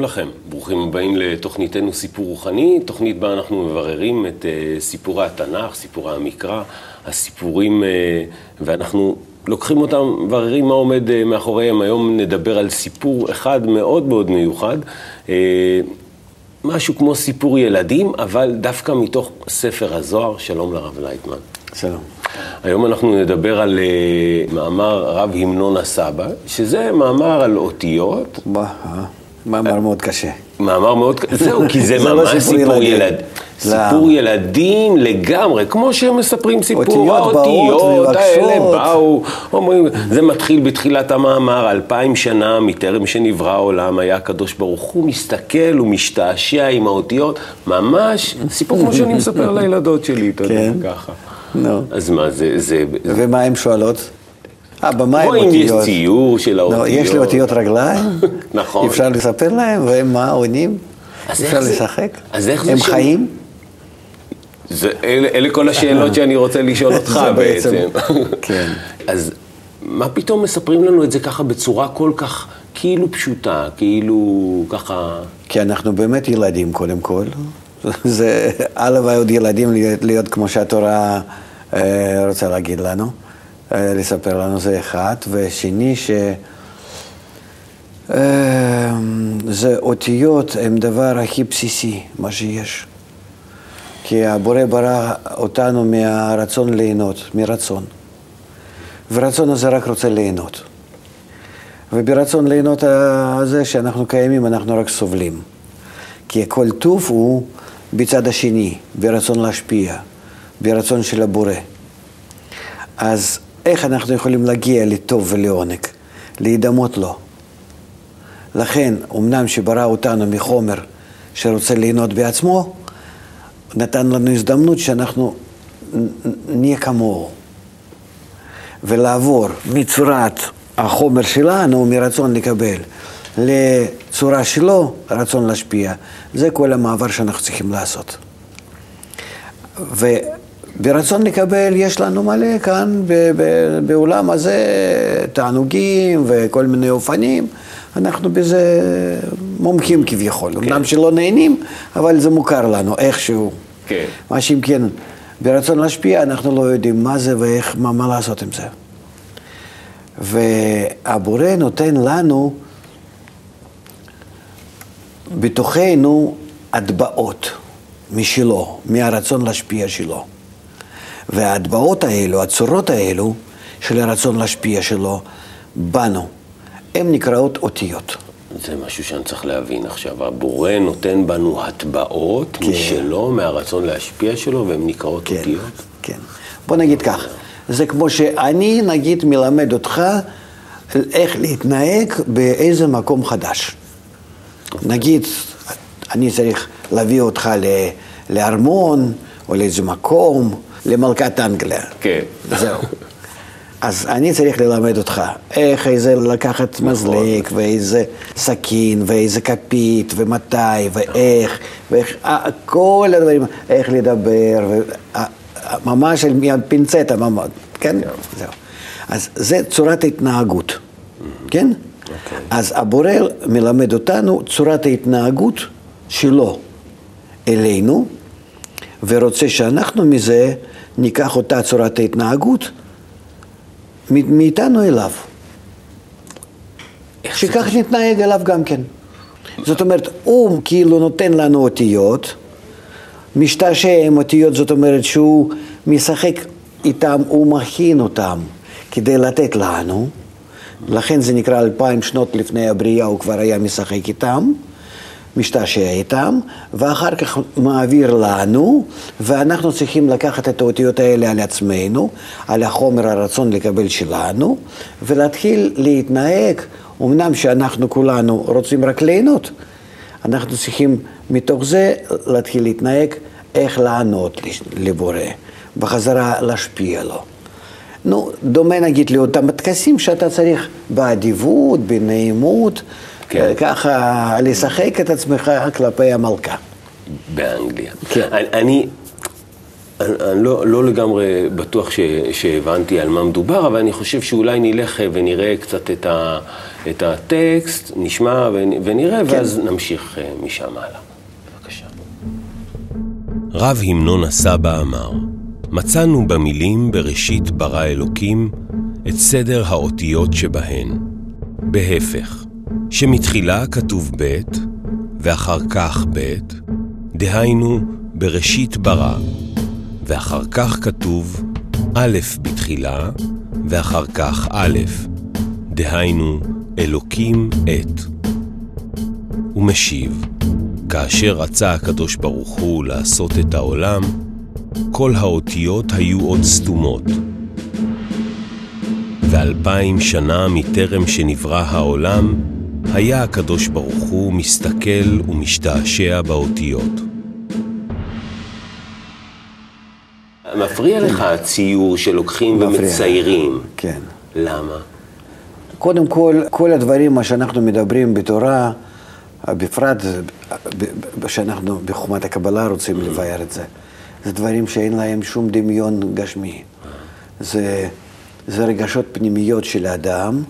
שלום לכם, ברוכים הבאים לתוכניתנו סיפור רוחני, תוכנית בה אנחנו מבררים את uh, סיפורי התנ"ך, סיפורי המקרא, הסיפורים, uh, ואנחנו לוקחים אותם, מבררים מה עומד uh, מאחוריהם. היום נדבר על סיפור אחד מאוד מאוד מיוחד, uh, משהו כמו סיפור ילדים, אבל דווקא מתוך ספר הזוהר. שלום לרב לייטמן. שלום. היום אנחנו נדבר על uh, מאמר רב המנון הסבא, שזה מאמר על אותיות. אה, מאמר מאוד קשה. מאמר מאוד, קשה, זהו, כי זה לא ממש סיפור. ילד. לא. סיפור ילדים לגמרי, כמו שהם מספרים סיפור, האותיות האלה. באו, אומרים, זה מתחיל בתחילת המאמר, אלפיים שנה מטרם שנברא העולם, היה הקדוש ברוך הוא מסתכל ומשתעשע עם האותיות, ממש סיפור כמו שאני מספר לילדות שלי, אתה יודע, כן. ככה. נו. אז מה, זה, זה, ומה הן שואלות? אה, במה הן או אם יש אותיות? ציור של האותיות. יש לי אותיות רגליים? נכון. אפשר לספר להם, והם מה, עונים? אפשר לשחק? אז איך זה הם חיים? זה, אלה, אלה כל השאלות שאני רוצה לשאול אותך בעצם. כן. אז מה פתאום מספרים לנו את זה ככה בצורה כל כך כאילו פשוטה, כאילו ככה... כי אנחנו באמת ילדים קודם כל. זה הלוואי עוד ילדים להיות, להיות כמו שהתורה אה, רוצה להגיד לנו, לספר לנו זה אחד, ושני ש... אה, זה אותיות הם דבר הכי בסיסי, מה שיש. כי הבורא ברא אותנו מהרצון ליהנות, מרצון. ורצון הזה רק רוצה ליהנות. וברצון ליהנות הזה שאנחנו קיימים, אנחנו רק סובלים. כי כל טוב הוא בצד השני, ברצון להשפיע, ברצון של הבורא. אז איך אנחנו יכולים להגיע לטוב ולעונג? להידמות לו. לכן, אמנם שברא אותנו מחומר שרוצה ליהנות בעצמו, נתן לנו הזדמנות שאנחנו נהיה כמוהו. ולעבור מצורת החומר שלנו, מרצון לקבל, לצורה שלו, רצון להשפיע. זה כל המעבר שאנחנו צריכים לעשות. וברצון לקבל יש לנו מלא כאן ב- ב- בעולם הזה תענוגים וכל מיני אופנים. אנחנו בזה מומחים כביכול. אמנם שלא נהנים, אבל זה מוכר לנו איכשהו. כן. מה שאם כן, ברצון להשפיע, אנחנו לא יודעים מה זה ואיך, מה, מה לעשות עם זה. והבורא נותן לנו בתוכנו הטבעות משלו, מהרצון להשפיע שלו. וההטבעות האלו, הצורות האלו של הרצון להשפיע שלו, בנו, הן נקראות אותיות. זה משהו שאני צריך להבין עכשיו. הבורא נותן בנו הטבעות כן. משלו, מהרצון להשפיע שלו, והן נקראות כן, אותיות. כן. בוא נגיד כך, זה כמו שאני נגיד מלמד אותך איך להתנהג באיזה מקום חדש. נגיד, אני צריך להביא אותך לארמון או לאיזה מקום, למלכת אנגליה. כן. זהו. אז אני צריך ללמד אותך איך איזה לקחת נכון. מזלג, ואיזה סכין, ואיזה כפית, ומתי, ואיך, ואיך, אה, כל הדברים, איך לדבר, ו- אה, אה, ממש על מהפינצטה, ממש, כן? זהו. אז זה צורת ההתנהגות, כן? אוקיי. אז הבורא מלמד אותנו צורת ההתנהגות שלו אלינו, ורוצה שאנחנו מזה ניקח אותה צורת ההתנהגות מאיתנו אליו. איך זה שכך נתנהג אליו גם כן. זאת אומרת, הוא כאילו נותן לנו אותיות, משתעשע עם אותיות, זאת אומרת שהוא משחק איתם, הוא מכין אותם כדי לתת לנו, לכן זה נקרא אלפיים שנות לפני הבריאה, הוא כבר היה משחק איתם, משתעשע איתם, ואחר כך מעביר לנו, ואנחנו צריכים לקחת את האותיות האלה על עצמנו, על החומר הרצון לקבל שלנו, ולהתחיל להתנהג, אמנם שאנחנו כולנו רוצים רק ליהנות, אנחנו צריכים מתוך זה להתחיל להתנהג איך לענות לבורא, בחזרה להשפיע לו. נו, דומה נגיד לאותם הטקסים שאתה צריך באדיבות, בנעימות, כן. ככה לשחק את עצמך כלפי המלכה. באנגליה. כן. אני, אני, אני, אני לא, לא לגמרי בטוח ש, שהבנתי על מה מדובר, אבל אני חושב שאולי נלך ונראה קצת את, ה, את הטקסט, נשמע ונראה, כן. ואז נמשיך אה, משם הלאה. בבקשה. רב המנון הסבא אמר, מצאנו במילים בראשית ברא אלוקים את סדר האותיות שבהן. בהפך, שמתחילה כתוב ב' ואחר כך ב', דהיינו בראשית ברא, ואחר כך כתוב א' בתחילה, ואחר כך א', דהיינו אלוקים את. הוא משיב, כאשר רצה הקדוש ברוך הוא לעשות את העולם, כל האותיות היו עוד סתומות. ואלפיים שנה מטרם שנברא העולם, היה הקדוש ברוך הוא מסתכל ומשתעשע באותיות. מפריע לך הציור שלוקחים ומציירים. כן. למה? קודם כל, כל הדברים, מה שאנחנו מדברים בתורה, בפרט שאנחנו בחומת הקבלה רוצים mm-hmm. לבאר את זה, זה דברים שאין להם שום דמיון גשמי. זה, זה רגשות פנימיות של האדם,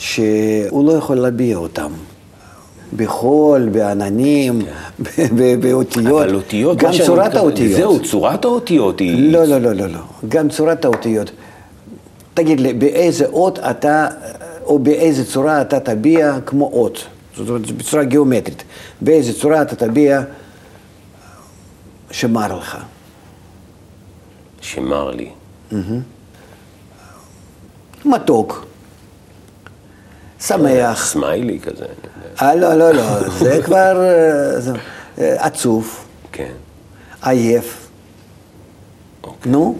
שהוא לא יכול להביע אותם. בחול, בעננים, כן. באותיות. אבל אותיות, גם צורת האותיות. זהו, צורת האותיות היא... לא, לא, לא, לא, לא. גם צורת האותיות. תגיד לי, באיזה אות אתה, או באיזה צורה אתה תביע כמו אות? זאת אומרת, בצורה גיאומטרית. באיזה צורה אתה תביע שמר לך. שמר לי. מתוק. שמח. סמיילי כזה. אה, לא, לא, לא, זה כבר אה, זה, אה, עצוב. כן. עייף. אוקיי. נו,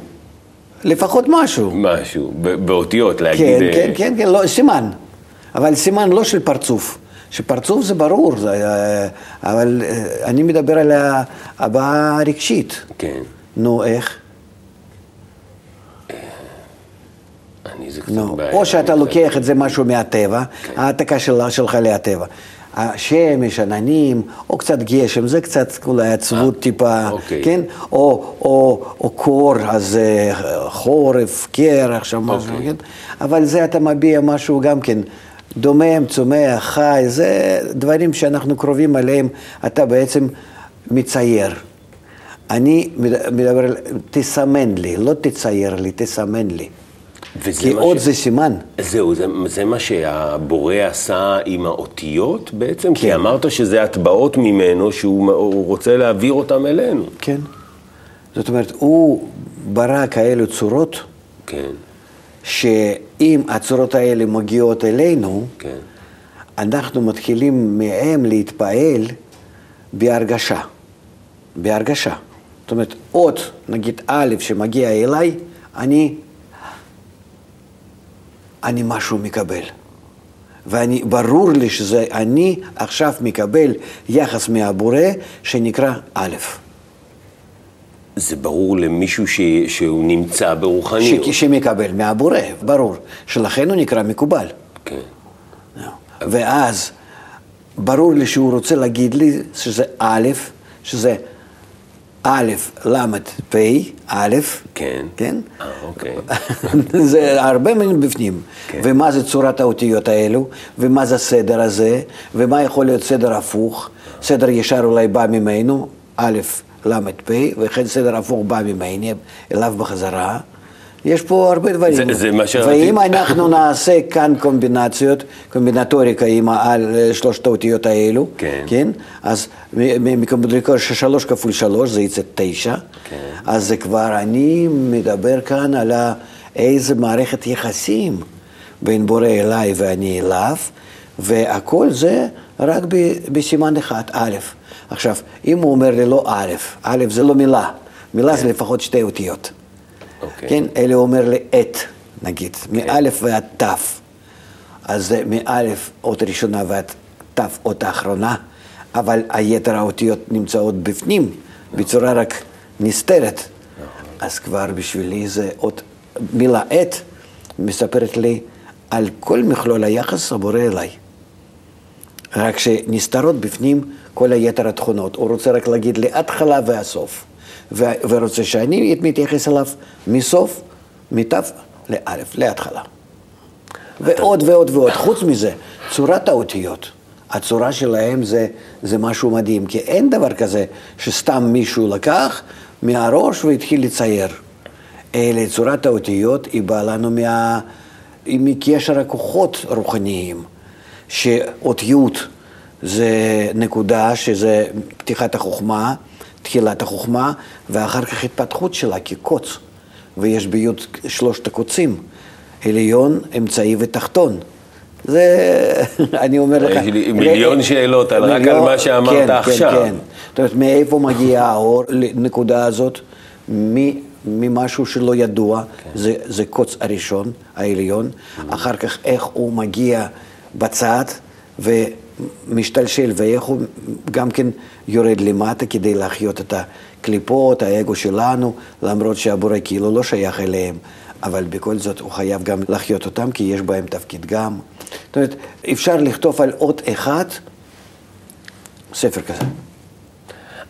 לפחות משהו. משהו, באותיות להגיד... כן, כן, כן, כן, לא, סימן. אבל סימן לא של פרצוף. שפרצוף זה ברור, זה, אבל אני מדבר על הבעה רגשית. כן. נו, איך? אני זה קצת נו, בעיה. או שאתה לוקח את זה משהו מהטבע, כן. ההעתקה שלך להטבע. השמש, עננים, או קצת גשם, זה קצת אולי עצבות אה, טיפה, אוקיי. כן? או, או, או קור, אז אה, חורף, קרח, שם אוקיי. משהו, כן? אבל זה אתה מביע משהו גם כן דומם, צומח, חי, זה דברים שאנחנו קרובים עליהם, אתה בעצם מצייר. אני מדבר, תסמן לי, לא תצייר לי, תסמן לי. כי עוד ש... זה סימן. זהו, זה, זה מה שהבורא עשה עם האותיות בעצם? כן. כי אמרת שזה הטבעות ממנו, שהוא רוצה להעביר אותם אלינו. כן. זאת אומרת, הוא ברא כאלו צורות, כן. שאם הצורות האלה מגיעות אלינו, כן. אנחנו מתחילים מהם להתפעל בהרגשה. בהרגשה. זאת אומרת, אות, נגיד א', שמגיע אליי, אני אני משהו מקבל. ואני, ברור לי שזה אני עכשיו מקבל יחס מהבורא שנקרא א'. זה ברור למישהו ש... שהוא נמצא ברוחניות. ש... שמקבל מהבורא, ברור. שלכן הוא נקרא מקובל. כן. ואז ברור לי שהוא רוצה להגיד לי שזה א', שזה א', ל', פ', א', כן, כן? אה, אוקיי. זה הרבה מבפנים. כן. ומה זה צורת האותיות האלו, ומה זה הסדר הזה, ומה יכול להיות סדר הפוך. סדר ישר אולי בא ממנו, א', ל', פ', וכן סדר הפוך בא ממני, אליו בחזרה. יש פה הרבה דברים. זה, זה מה שרציתי. ואם אנחנו נעשה כאן קומבינציות, קומבינטוריקה עם על שלושת האותיות האלו, כן. כן? אז מקומבינטוריקה ששלוש כפול שלוש זה יצא תשע. כן. אז זה כבר, אני מדבר כאן על איזה מערכת יחסים בין בורא אליי ואני אליו, והכל זה רק בסימן אחד, א'. עכשיו, אם הוא אומר לי לא א', א' זה לא מילה, מילה כן. זה לפחות שתי אותיות. אוקיי. כן, אלה אומר לי את, נגיד, כן. מאלף ועד ת', אז זה מאלף אות ראשונה ועד ת' אות האחרונה, אבל היתר האותיות נמצאות בפנים, בצורה רק נסתרת. אז כבר בשבילי זה אות, מילה את מספרת לי על כל מכלול היחס הבורא אליי. רק שנסתרות בפנים כל היתר התכונות. הוא רוצה רק להגיד לי התחלה והסוף. ורוצה שאני מתייחס אליו מסוף, מתו לאלף, להתחלה. ועוד ועוד ועוד. חוץ מזה, צורת האותיות, הצורה שלהם זה, זה משהו מדהים, כי אין דבר כזה שסתם מישהו לקח מהראש והתחיל לצייר. אלא צורת האותיות היא באה לנו מה... מקשר הכוחות רוחניים, שאותיות זה נקודה שזה פתיחת החוכמה, תחילת החוכמה, ואחר כך התפתחות שלה כקוץ. ויש ביות שלושת הקוצים, עליון, אמצעי ותחתון. זה, אני אומר לך... יש לי מיליון שאלות על רק על מה שאמרת כן, עכשיו. כן, כן. זאת אומרת, מאיפה מגיע האור לנקודה הזאת? ממשהו שלא ידוע, זה, זה קוץ הראשון, העליון, אחר כך איך הוא מגיע בצד ומשתלשל, ואיך הוא גם כן יורד למטה כדי להחיות את הקליפות, האגו שלנו, למרות שהבורא כאילו לא שייך אליהם, אבל בכל זאת הוא חייב גם להחיות אותם, כי יש בהם תפקיד גם. זאת אומרת, אפשר לכתוב על אות אחד ספר כזה.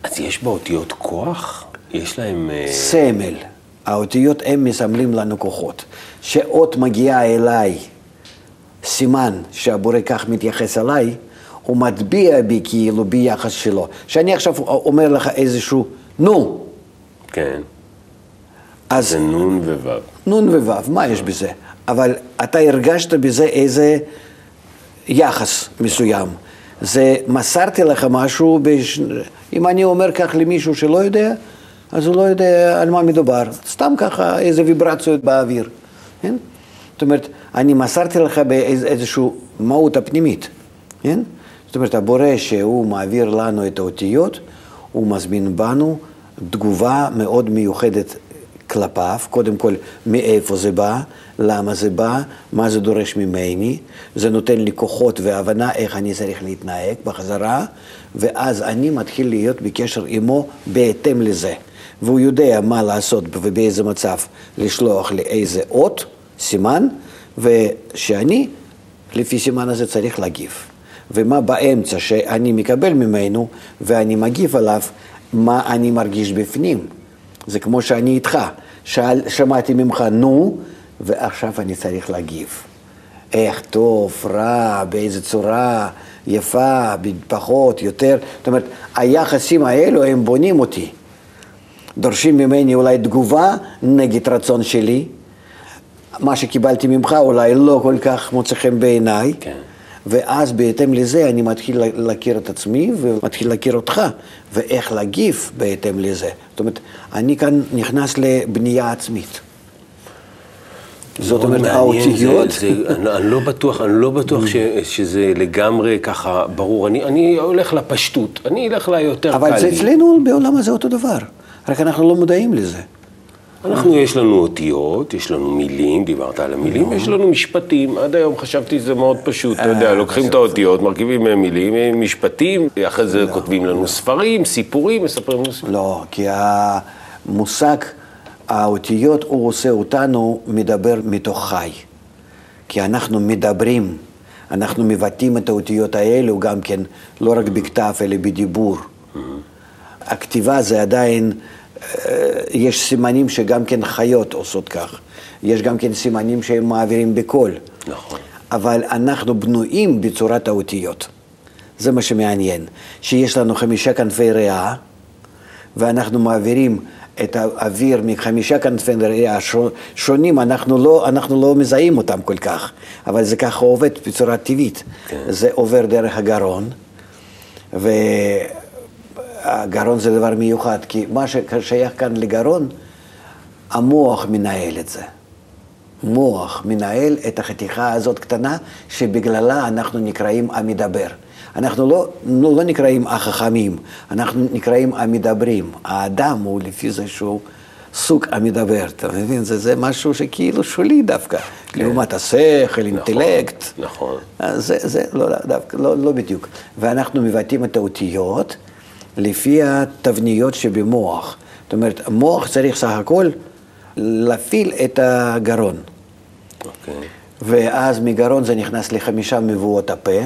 אז יש באותיות כוח? יש להם... אה, סמל. האותיות הם מסמלים לנו כוחות. שאות מגיעה אליי, סימן שהבורא כך מתייחס אליי, הוא מטביע בי כאילו ביחס שלו. שאני עכשיו אומר לך איזשהו נו. כן. אז... זה נון ווו. נון ווו, מה יש בזה? אבל אתה הרגשת בזה איזה יחס מסוים. זה מסרתי לך משהו, בש... אם אני אומר כך למישהו שלא יודע, אז הוא לא יודע על מה מדובר. סתם ככה איזה ויברציות באוויר. כן? זאת אומרת, אני מסרתי לך באיזושהי מהות הפנימית. כן? זאת אומרת, הבורא שהוא מעביר לנו את האותיות, הוא מזמין בנו תגובה מאוד מיוחדת כלפיו, קודם כל מאיפה זה בא, למה זה בא, מה זה דורש ממני, זה נותן לי כוחות והבנה איך אני צריך להתנהג בחזרה, ואז אני מתחיל להיות בקשר עמו בהתאם לזה. והוא יודע מה לעשות ובאיזה מצב לשלוח לי איזה אות, סימן, ושאני, לפי סימן הזה צריך להגיב. ומה באמצע שאני מקבל ממנו ואני מגיב עליו, מה אני מרגיש בפנים. זה כמו שאני איתך, שאל, שמעתי ממך נו, ועכשיו אני צריך להגיב. איך טוב, רע, באיזה צורה, יפה, פחות, יותר. זאת אומרת, היחסים האלו הם בונים אותי. דורשים ממני אולי תגובה נגד רצון שלי. מה שקיבלתי ממך אולי לא כל כך מוצא חן בעיניי. כן. ואז בהתאם לזה אני מתחיל להכיר את עצמי ומתחיל להכיר אותך, ואיך להגיב בהתאם לזה. זאת אומרת, אני כאן נכנס לבנייה עצמית. זאת אומרת, האותיות... אני לא בטוח, אני לא בטוח ש, שזה לגמרי ככה ברור. אני, אני הולך לפשטות, אני אלך ליותר קל. אבל זה אצלנו בעולם הזה אותו דבר, רק אנחנו לא מודעים לזה. אנחנו, יש לנו אותיות, יש לנו מילים, דיברת על המילים, יש לנו משפטים. עד היום חשבתי שזה מאוד פשוט, אתה יודע, לוקחים את האותיות, מרכיבים מהם מילים, משפטים, אחרי זה כותבים לנו ספרים, סיפורים, מספרים לנו סיפורים. לא, כי המושג, האותיות, הוא עושה אותנו מדבר מתוך חי. כי אנחנו מדברים, אנחנו מבטאים את האותיות האלו גם כן, לא רק בכתב, אלא בדיבור. הכתיבה זה עדיין... יש סימנים שגם כן חיות עושות כך. יש גם כן סימנים שהם מעבירים בקול. נכון. אבל אנחנו בנויים בצורת האותיות. זה מה שמעניין. שיש לנו חמישה כנפי ריאה, ואנחנו מעבירים את האוויר מחמישה כנפי ריאה שונים, אנחנו לא, אנחנו לא מזהים אותם כל כך, אבל זה ככה עובד בצורה טבעית. כן. זה עובר דרך הגרון, ו... הגרון זה דבר מיוחד, כי מה ששייך כאן לגרון, המוח מנהל את זה. מוח מנהל את החתיכה הזאת קטנה, שבגללה אנחנו נקראים המדבר. אנחנו לא, לא, לא נקראים החכמים, אנחנו נקראים המדברים. האדם הוא לפי זה שהוא סוג המדבר, אתה מבין? זה, זה משהו שכאילו שולי דווקא, כן. לעומת השכל, נכון, אינטלקט. נכון. זה, זה לא, דווקא, לא, לא בדיוק. ואנחנו מבטאים את האותיות. לפי התבניות שבמוח. זאת אומרת, המוח צריך סך הכל להפעיל את הגרון. אוקיי. ואז מגרון זה נכנס לחמישה מבואות הפה,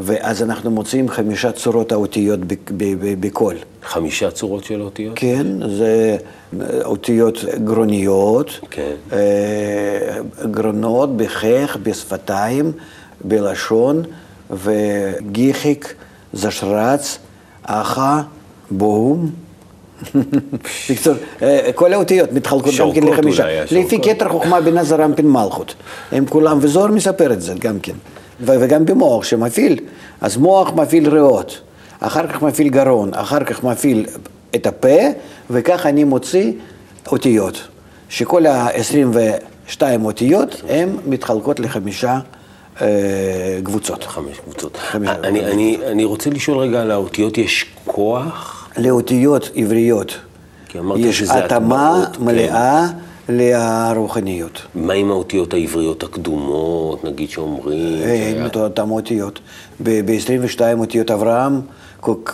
ואז אנחנו מוצאים חמישה צורות האותיות בקול. חמישה צורות של אותיות? כן, זה אותיות גרוניות, כן. אה, גרונות בחך, בשפתיים, בלשון, וגיחיק, זשרץ, אחה, בום. בקיצור, אה, כל האותיות מתחלקות גם כן לחמישה. אולי, לפי. כתר חוכמה בינה זרמפין מלכות. הם כולם, וזוהר מספר את זה גם כן. וגם במוח שמפעיל, אז מוח מפעיל ריאות, אחר כך מפעיל גרון, אחר כך מפעיל את הפה, וכך אני מוציא אותיות. שכל ה-22 אותיות הן מתחלקות לחמישה אה, קבוצות. חמש קבוצות. חמש אני, קבוצות. אני, אני רוצה לשאול רגע, על האותיות יש כוח? לאותיות עבריות יש התאמה כן. מלאה לרוחניות. מה עם האותיות העבריות הקדומות, נגיד שאומרים? אין את אותן אותיות. ב-22 אותיות אברהם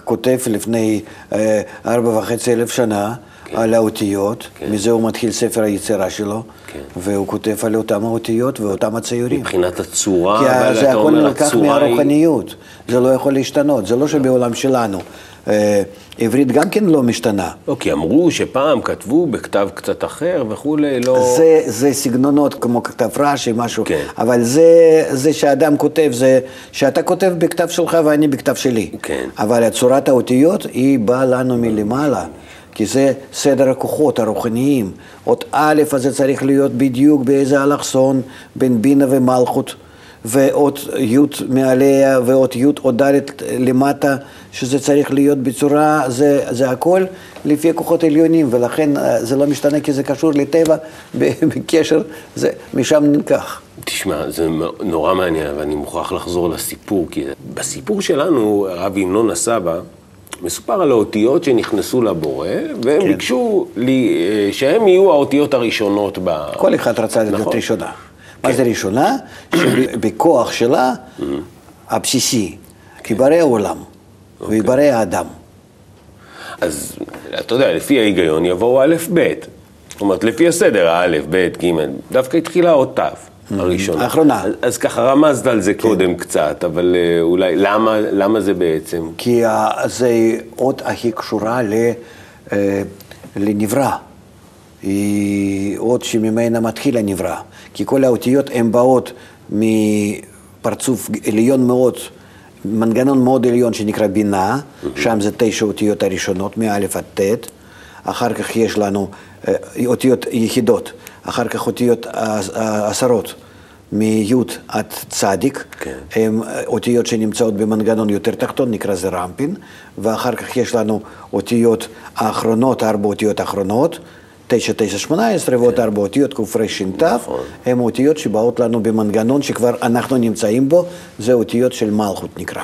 כותב לפני אה, ארבע וחצי אלף שנה על האותיות, כן. מזה הוא מתחיל ספר היצירה שלו, כן. והוא כותב על אותם האותיות ואותם הציורים. מבחינת הצורה, כי אבל זה אתה הכל נלקח הצורה היא... מהרוחניות, זה לא יכול להשתנות, זה לא שבעולם שלנו. אה, עברית גם כן לא משתנה. לא, כי אמרו שפעם כתבו בכתב קצת אחר וכולי, לא... זה, זה סגנונות כמו כתב רש"י, משהו, כן. אבל זה, זה שאדם כותב, זה שאתה כותב בכתב שלך ואני בכתב שלי. כן. אבל צורת האותיות היא באה לנו מלמעלה, כי זה סדר הכוחות הרוחניים. אות א' הזה צריך להיות בדיוק באיזה אלכסון בין בינה ומלכות. ואות י' מעליה ואות י' או ד' למטה, שזה צריך להיות בצורה, זה, זה הכל לפי כוחות עליונים, ולכן אה, זה לא משתנה כי זה קשור לטבע בקשר, זה משם נלקח. תשמע, זה נורא מעניין, ואני מוכרח לחזור לסיפור, כי בסיפור שלנו, הרב ינון הסבא, מסופר על האותיות שנכנסו לבורא, והם כן. ביקשו לי, אה, שהם יהיו האותיות הראשונות ב... כל אחד רצה להיות נכון. ראשונה. מה זה ראשונה? שבכוח שלה, הבסיסי, יברא העולם ויברא האדם. אז אתה יודע, לפי ההיגיון יבואו א', ב'. זאת אומרת, לפי הסדר, א', ב', ג', דווקא התחילה אות ת', הראשונה. האחרונה. אז, אז ככה רמזת על זה קודם קצת, אבל אה, אולי, למה, למה זה בעצם? כי ה- זה אות הכי קשורה ל, אה, לנברא. היא אות שממנה מתחיל הנברא. כי כל האותיות הן באות מפרצוף עליון מאוד, מנגנון מאוד עליון שנקרא בינה, שם זה תשע אותיות הראשונות, מא' עד ט', אחר כך יש לנו אה, אותיות יחידות, אחר כך אותיות עש- עשרות. מי' עד צדיק, כן. הם אותיות שנמצאות במנגנון יותר תחתון, נקרא זה רמפין, ואחר כך יש לנו אותיות האחרונות, ארבע אותיות האחרונות, תשע, תשע, שמונה עשרה, ועוד ארבע אותיות, קרש"ת, נכון. הן אותיות שבאות לנו במנגנון שכבר אנחנו נמצאים בו, זה אותיות של מלכות נקרא.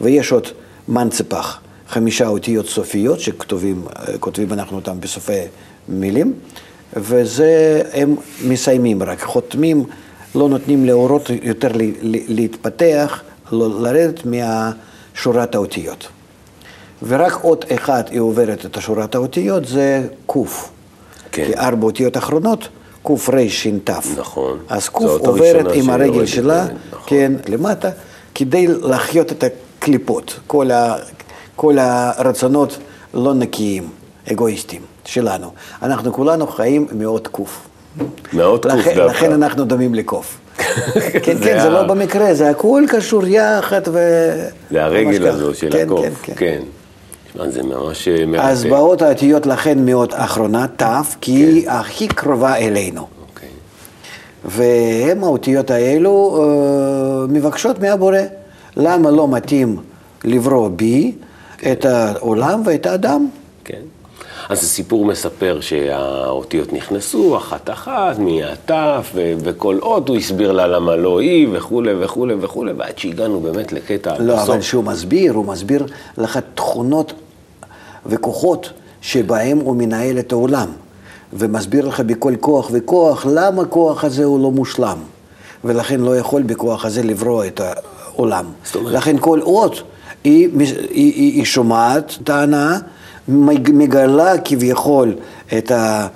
ויש עוד מנצפח, חמישה אותיות סופיות שכתובים כותבים אנחנו אותם בסופי מילים, וזה, הם מסיימים רק, חותמים, לא נותנים לאורות יותר להתפתח, לא לרדת מהשורת האותיות. ורק אות אחד היא עוברת את שורת האותיות, זה ק'. כן. כי ארבע אותיות אחרונות, קרש"ת. נכון. אז ק' עוברת עם הרגל שלה, נכון. כן, למטה, כדי להחיות את הקליפות. כל, ה, כל הרצונות לא נקיים, אגואיסטים שלנו. אנחנו כולנו חיים מאות ק'. מאות ק' לכן, דווקא. לכן אנחנו דומים לקוף. כן, זה כן, זה ה- לא במקרה, זה הכל קשור יחד ו... זה הרגל. הזו של כן, הקוף. כן, כן. כן. זה ממש אה, מרתק. אז באות האותיות לכן מאוד אחרונה, ת', כי היא הכי קרובה אלינו. אוקיי. והן האותיות האלו אה, מבקשות מהבורא. למה לא מתאים לברוא בי את העולם ואת האדם? כן. אז הסיפור מספר שהאותיות נכנסו אחת-אחת, מהתף, וכל אות הוא הסביר לה למה לא היא, וכולי וכולי וכולי, ועד שהגענו באמת לקטע לא, בסוף. אבל כשהוא מסביר, הוא מסביר לך תכונות וכוחות שבהם הוא מנהל את העולם. ומסביר לך בכל כוח וכוח למה הכוח הזה הוא לא מושלם. ולכן לא יכול בכוח הזה לברוא את העולם. לכן כל אות היא, היא, היא, היא שומעת טענה, מגלה כביכול את, ה,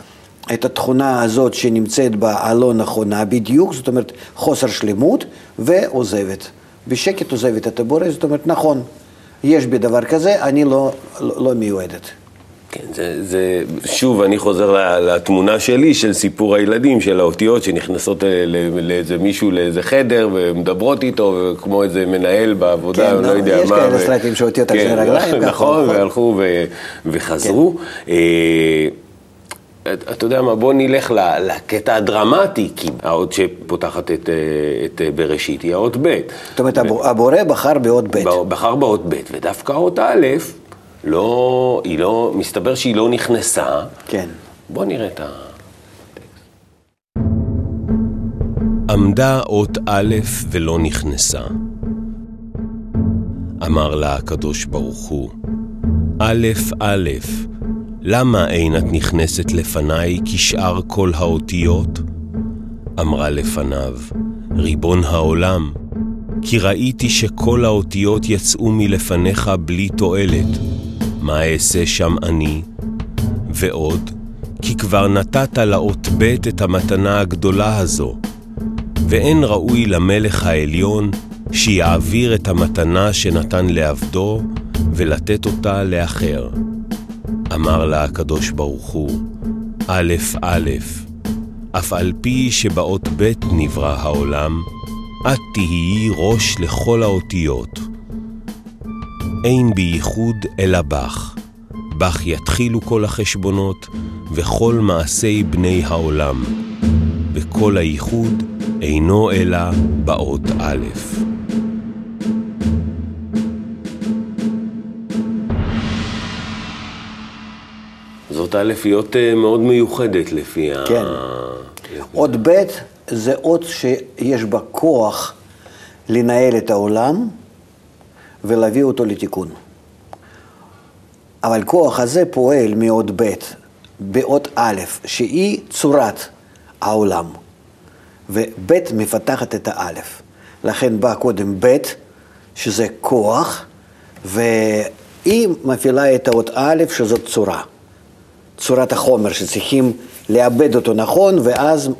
את התכונה הזאת שנמצאת בה הלא נכונה בדיוק, זאת אומרת חוסר שלמות, ועוזבת. בשקט עוזבת את הבורא, זאת אומרת, נכון, יש בי דבר כזה, אני לא, לא, לא מיועדת. כן, זה, זה, שוב, אני חוזר לתמונה שלי של סיפור הילדים, של האותיות שנכנסות לאיזה מישהו, לאיזה חדר, ומדברות איתו, כמו איזה מנהל בעבודה, כן, לא לא, יודע יש מה. כאלה סרטים שאותיות על כן, שני רגליים, ככה, נכון, נכון. והלכו ו, וחזרו. כן. אה, את- אתה יודע מה, בוא נלך ל- לקטע הדרמטי, כי האות שפותחת את, אה, את אה, בראשית היא האות ב'. זאת אומרת, הבורא- הבורא בחר באות ב'. בחר באות ב', ודווקא האות א', לא, היא לא, מסתבר שהיא לא נכנסה. כן. בוא נראה את ה... עמדה אות א' ולא נכנסה. אמר לה הקדוש ברוך הוא, א' א', למה אין את נכנסת לפניי כשאר כל האותיות? אמרה לפניו, ריבון העולם, כי ראיתי שכל האותיות יצאו מלפניך בלי תועלת, מה אעשה שם אני? ועוד, כי כבר נתת לאות ב' את המתנה הגדולה הזו, ואין ראוי למלך העליון שיעביר את המתנה שנתן לעבדו ולתת אותה לאחר. אמר לה הקדוש ברוך הוא, א' א', אף על פי שבאות ב' נברא העולם, את תהיי ראש לכל האותיות. אין בייחוד אלא בך, בך יתחילו כל החשבונות וכל מעשי בני העולם, וכל הייחוד אינו אלא באות א'. זאת א' היא אות אה, מאוד מיוחדת לפי ה... כן. אות ב' זה אות שיש בה כוח לנהל את העולם ולהביא אותו לתיקון. אבל כוח הזה פועל מאות ב' באות א', שהיא צורת העולם, וב' מפתחת את האלף. לכן בא קודם ב', שזה כוח, והיא מפעילה את האות א', שזאת צורה. צורת החומר שצריכים לעבד אותו נכון, ואז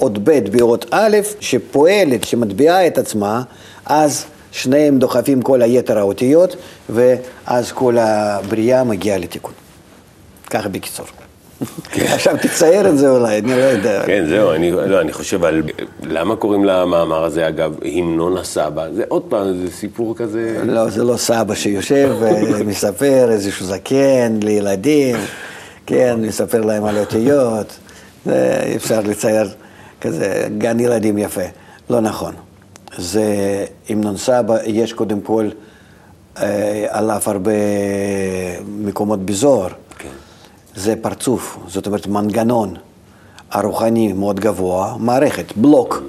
אות ב' באות א', שפועלת, שמטביעה את עצמה, אז שניהם דוחפים כל היתר האותיות, ואז כל הבריאה מגיעה לתיקון. ככה בקיצור. עכשיו תצייר את זה אולי, אני לא יודע. כן, זהו, אני, לא, אני חושב על... למה קוראים למאמר הזה, אגב, המנון הסבא? זה עוד פעם, זה סיפור כזה... לא, זה לא סבא שיושב ומספר איזשהו זקן לילדים, כן, מספר להם על אותיות, אפשר לצייר כזה גן ילדים יפה. לא נכון. זה המנון סבא, יש קודם כל אה, עליו הרבה מקומות בזוהר. כן. זה פרצוף, זאת אומרת מנגנון הרוחני מאוד גבוה, מערכת, בלוק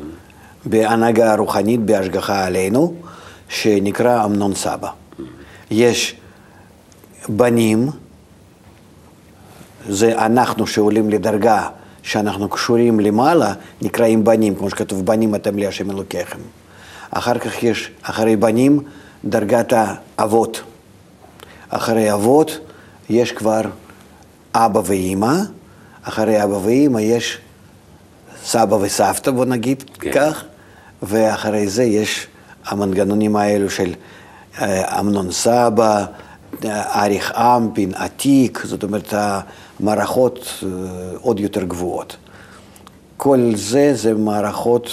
בהנהגה הרוחנית, בהשגחה עלינו, שנקרא אמנון סבא. יש בנים, זה אנחנו שעולים לדרגה שאנחנו קשורים למעלה, נקראים בנים, כמו שכתוב, בנים אתם לי השם אלוקיכם. אחר כך יש, אחרי בנים, דרגת האבות. אחרי אבות יש כבר אבא ואימא, אחרי אבא ואימא יש סבא וסבתא, בוא נגיד כן. כך, ואחרי זה יש המנגנונים האלו של אה, אמנון סבא, אה, אריך אמפין, עתיק, זאת אומרת המערכות אה, עוד יותר גבוהות. כל זה זה מערכות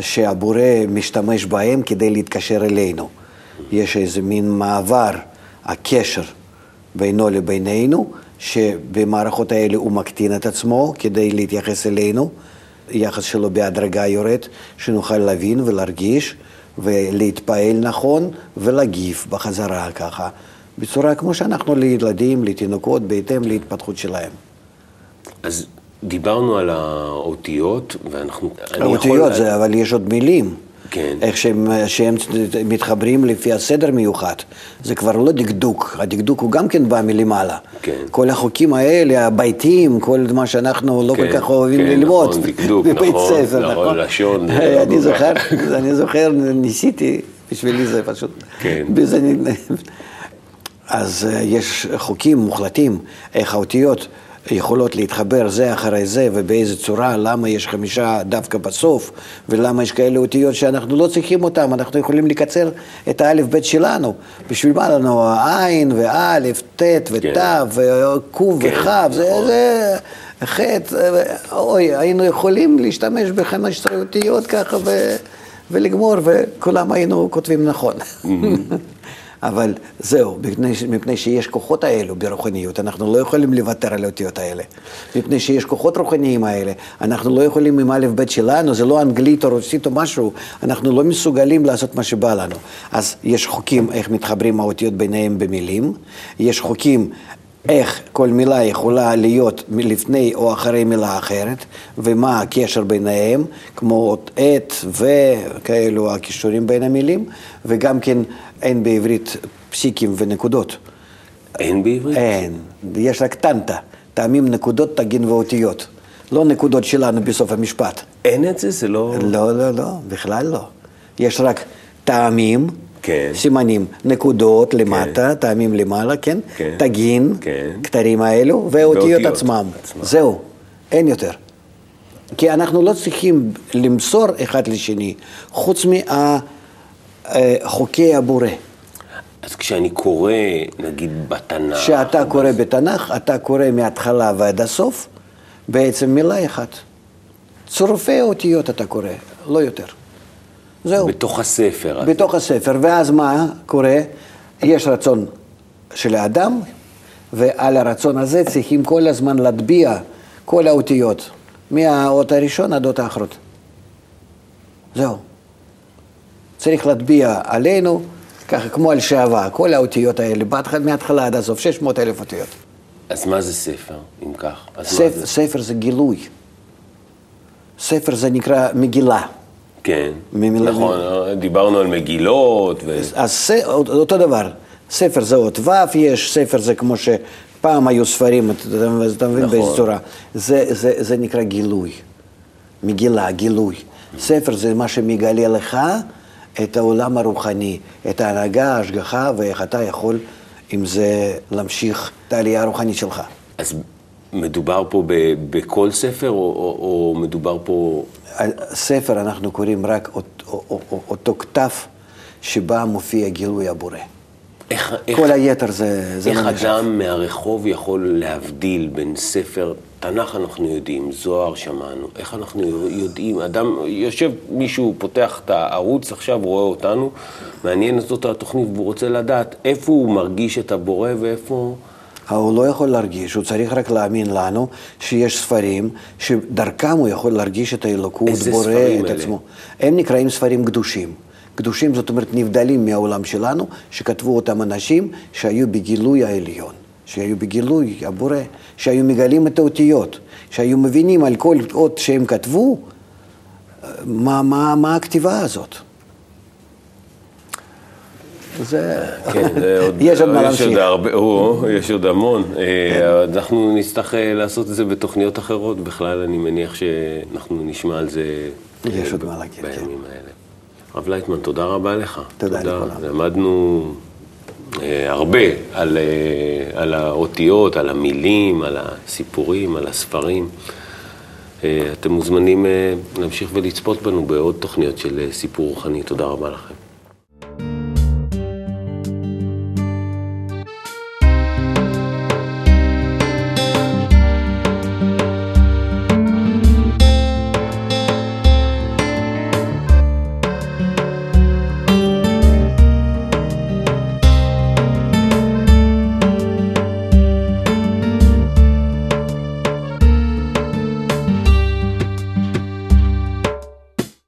שהבורא משתמש בהן כדי להתקשר אלינו. יש איזה מין מעבר, הקשר בינו לבינינו, שבמערכות האלה הוא מקטין את עצמו כדי להתייחס אלינו, יחס שלו בהדרגה יורד, שנוכל להבין ולהרגיש ולהתפעל נכון ולהגיב בחזרה ככה, בצורה כמו שאנחנו לילדים, לתינוקות, בהתאם להתפתחות שלהם. אז דיברנו על האותיות, ואנחנו... האותיות יכול- זה, אבל יש עוד מילים. כן. איך שהם, שהם מתחברים לפי הסדר מיוחד. זה כבר לא דקדוק, הדקדוק הוא גם כן בא מלמעלה. כן. כל החוקים האלה, הביתים, כל מה שאנחנו לא כן, כל כך אוהבים כן, ללמוד. נכון, דקדוק, בבית נכון, ספר, נכון, נכון? לשון, אני זוכר. אני זוכר, ניסיתי, בשבילי זה פשוט... כן. אז אה, יש חוקים מוחלטים, איך האותיות יכולות להתחבר זה אחרי זה ובאיזה צורה, למה יש חמישה דווקא בסוף ולמה יש כאלה אותיות שאנחנו לא צריכים אותם, אנחנו יכולים לקצר את האלף בית שלנו. בשביל מה לנו העין ואלף, ט' ות' כן. וק' כן, וכ', זה, נכון. זה חטא, אוי, היינו יכולים להשתמש ב-15 אותיות ככה ו, ולגמור וכולם היינו כותבים נכון. אבל זהו, מפני, מפני שיש כוחות האלו ברוחניות, אנחנו לא יכולים לוותר על האותיות האלה. מפני שיש כוחות רוחניים האלה, אנחנו לא יכולים עם א' ב' שלנו, זה לא אנגלית או רוסית או משהו, אנחנו לא מסוגלים לעשות מה שבא לנו. אז יש חוקים איך מתחברים האותיות ביניהם במילים, יש חוקים איך כל מילה יכולה להיות לפני או אחרי מילה אחרת, ומה הקשר ביניהם, כמו עת וכאלו הכישורים בין המילים, וגם כן אין בעברית פסיקים ונקודות. אין בעברית? אין, יש רק טנטה, טעמים, נקודות, תגין ואותיות. לא נקודות שלנו בסוף המשפט. אין את זה? זה לא... לא, לא, לא, בכלל לא. יש רק טעמים, כן. סימנים, נקודות למטה, טעמים למעלה, כן? כן. תגין, כן. כתרים האלו, והאותיות עצמם. עצמם. זהו, אין יותר. כי אנחנו לא צריכים למסור אחד לשני, חוץ מחוקי הבורא. אז כשאני קורא, נגיד בתנ"ך... כשאתה קורא בתנ"ך, אתה קורא מההתחלה ועד הסוף, בעצם מילה אחת. צירופי אותיות אתה קורא, לא יותר. זהו. בתוך הספר. בתוך הספר, ואז מה קורה? יש רצון של האדם, ועל הרצון הזה צריכים כל הזמן להטביע כל האותיות, מהאות הראשון עד האות האחרות. זהו. צריך להטביע עלינו, ככה כמו על שעווה, כל האותיות האלה, מההתחלה עד הסוף, 600 אלף אותיות. אז מה זה ספר, אם כך? ספר, זה? ספר זה גילוי. ספר זה נקרא מגילה. כן. ממילה- נכון, דיברנו על מגילות, ו... אז ס- אותו דבר, ספר זה אות ו', יש ספר זה כמו שפעם היו ספרים, אתה מבין נכון. באיזה צורה. זה, זה, זה נקרא גילוי, מגילה, גילוי. ספר זה מה שמגלה לך את העולם הרוחני, את ההנהגה, ההשגחה, ואיך אתה יכול עם זה להמשיך את העלייה הרוחנית שלך. אז מדובר פה ב- בכל ספר, או, או, או מדובר פה... ספר אנחנו קוראים רק אות, אות, אות, אותו כתב שבה מופיע גילוי הבורא. איך, איך, כל היתר זה, זה איך לא. אדם מהרחוב יכול להבדיל בין ספר, תנ"ך אנחנו יודעים, זוהר שמענו, איך אנחנו יודעים, אדם, יושב מישהו, פותח את הערוץ עכשיו, רואה אותנו, מעניינת אותו התוכנית והוא רוצה לדעת איפה הוא מרגיש את הבורא ואיפה... הוא לא יכול להרגיש, הוא צריך רק להאמין לנו שיש ספרים שדרכם הוא יכול להרגיש את האלוקות, בורא את? עצמו. הם נקראים ספרים קדושים. קדושים זאת אומרת נבדלים מהעולם שלנו, שכתבו אותם אנשים שהיו בגילוי העליון, שהיו בגילוי הבורא, שהיו מגלים את האותיות, שהיו מבינים על כל אות שהם כתבו, מה, מה, מה הכתיבה הזאת. זה... כן, זה עוד, יש עוד מה יש. עוד הרבה, או, יש עוד המון. אה, אנחנו נצטרך אה, לעשות את זה בתוכניות אחרות. בכלל, אני מניח שאנחנו נשמע על זה יש אה, עוד ב- מה להגיד, כן. בימים האלה. הרב לייטמן, תודה רבה לך. תודה לכולם. למדנו אה, הרבה על, אה, על האותיות, על המילים, על הסיפורים, על הספרים. אה, אתם מוזמנים אה, להמשיך ולצפות בנו בעוד תוכניות של אה, סיפור רוחני. תודה רבה לכם.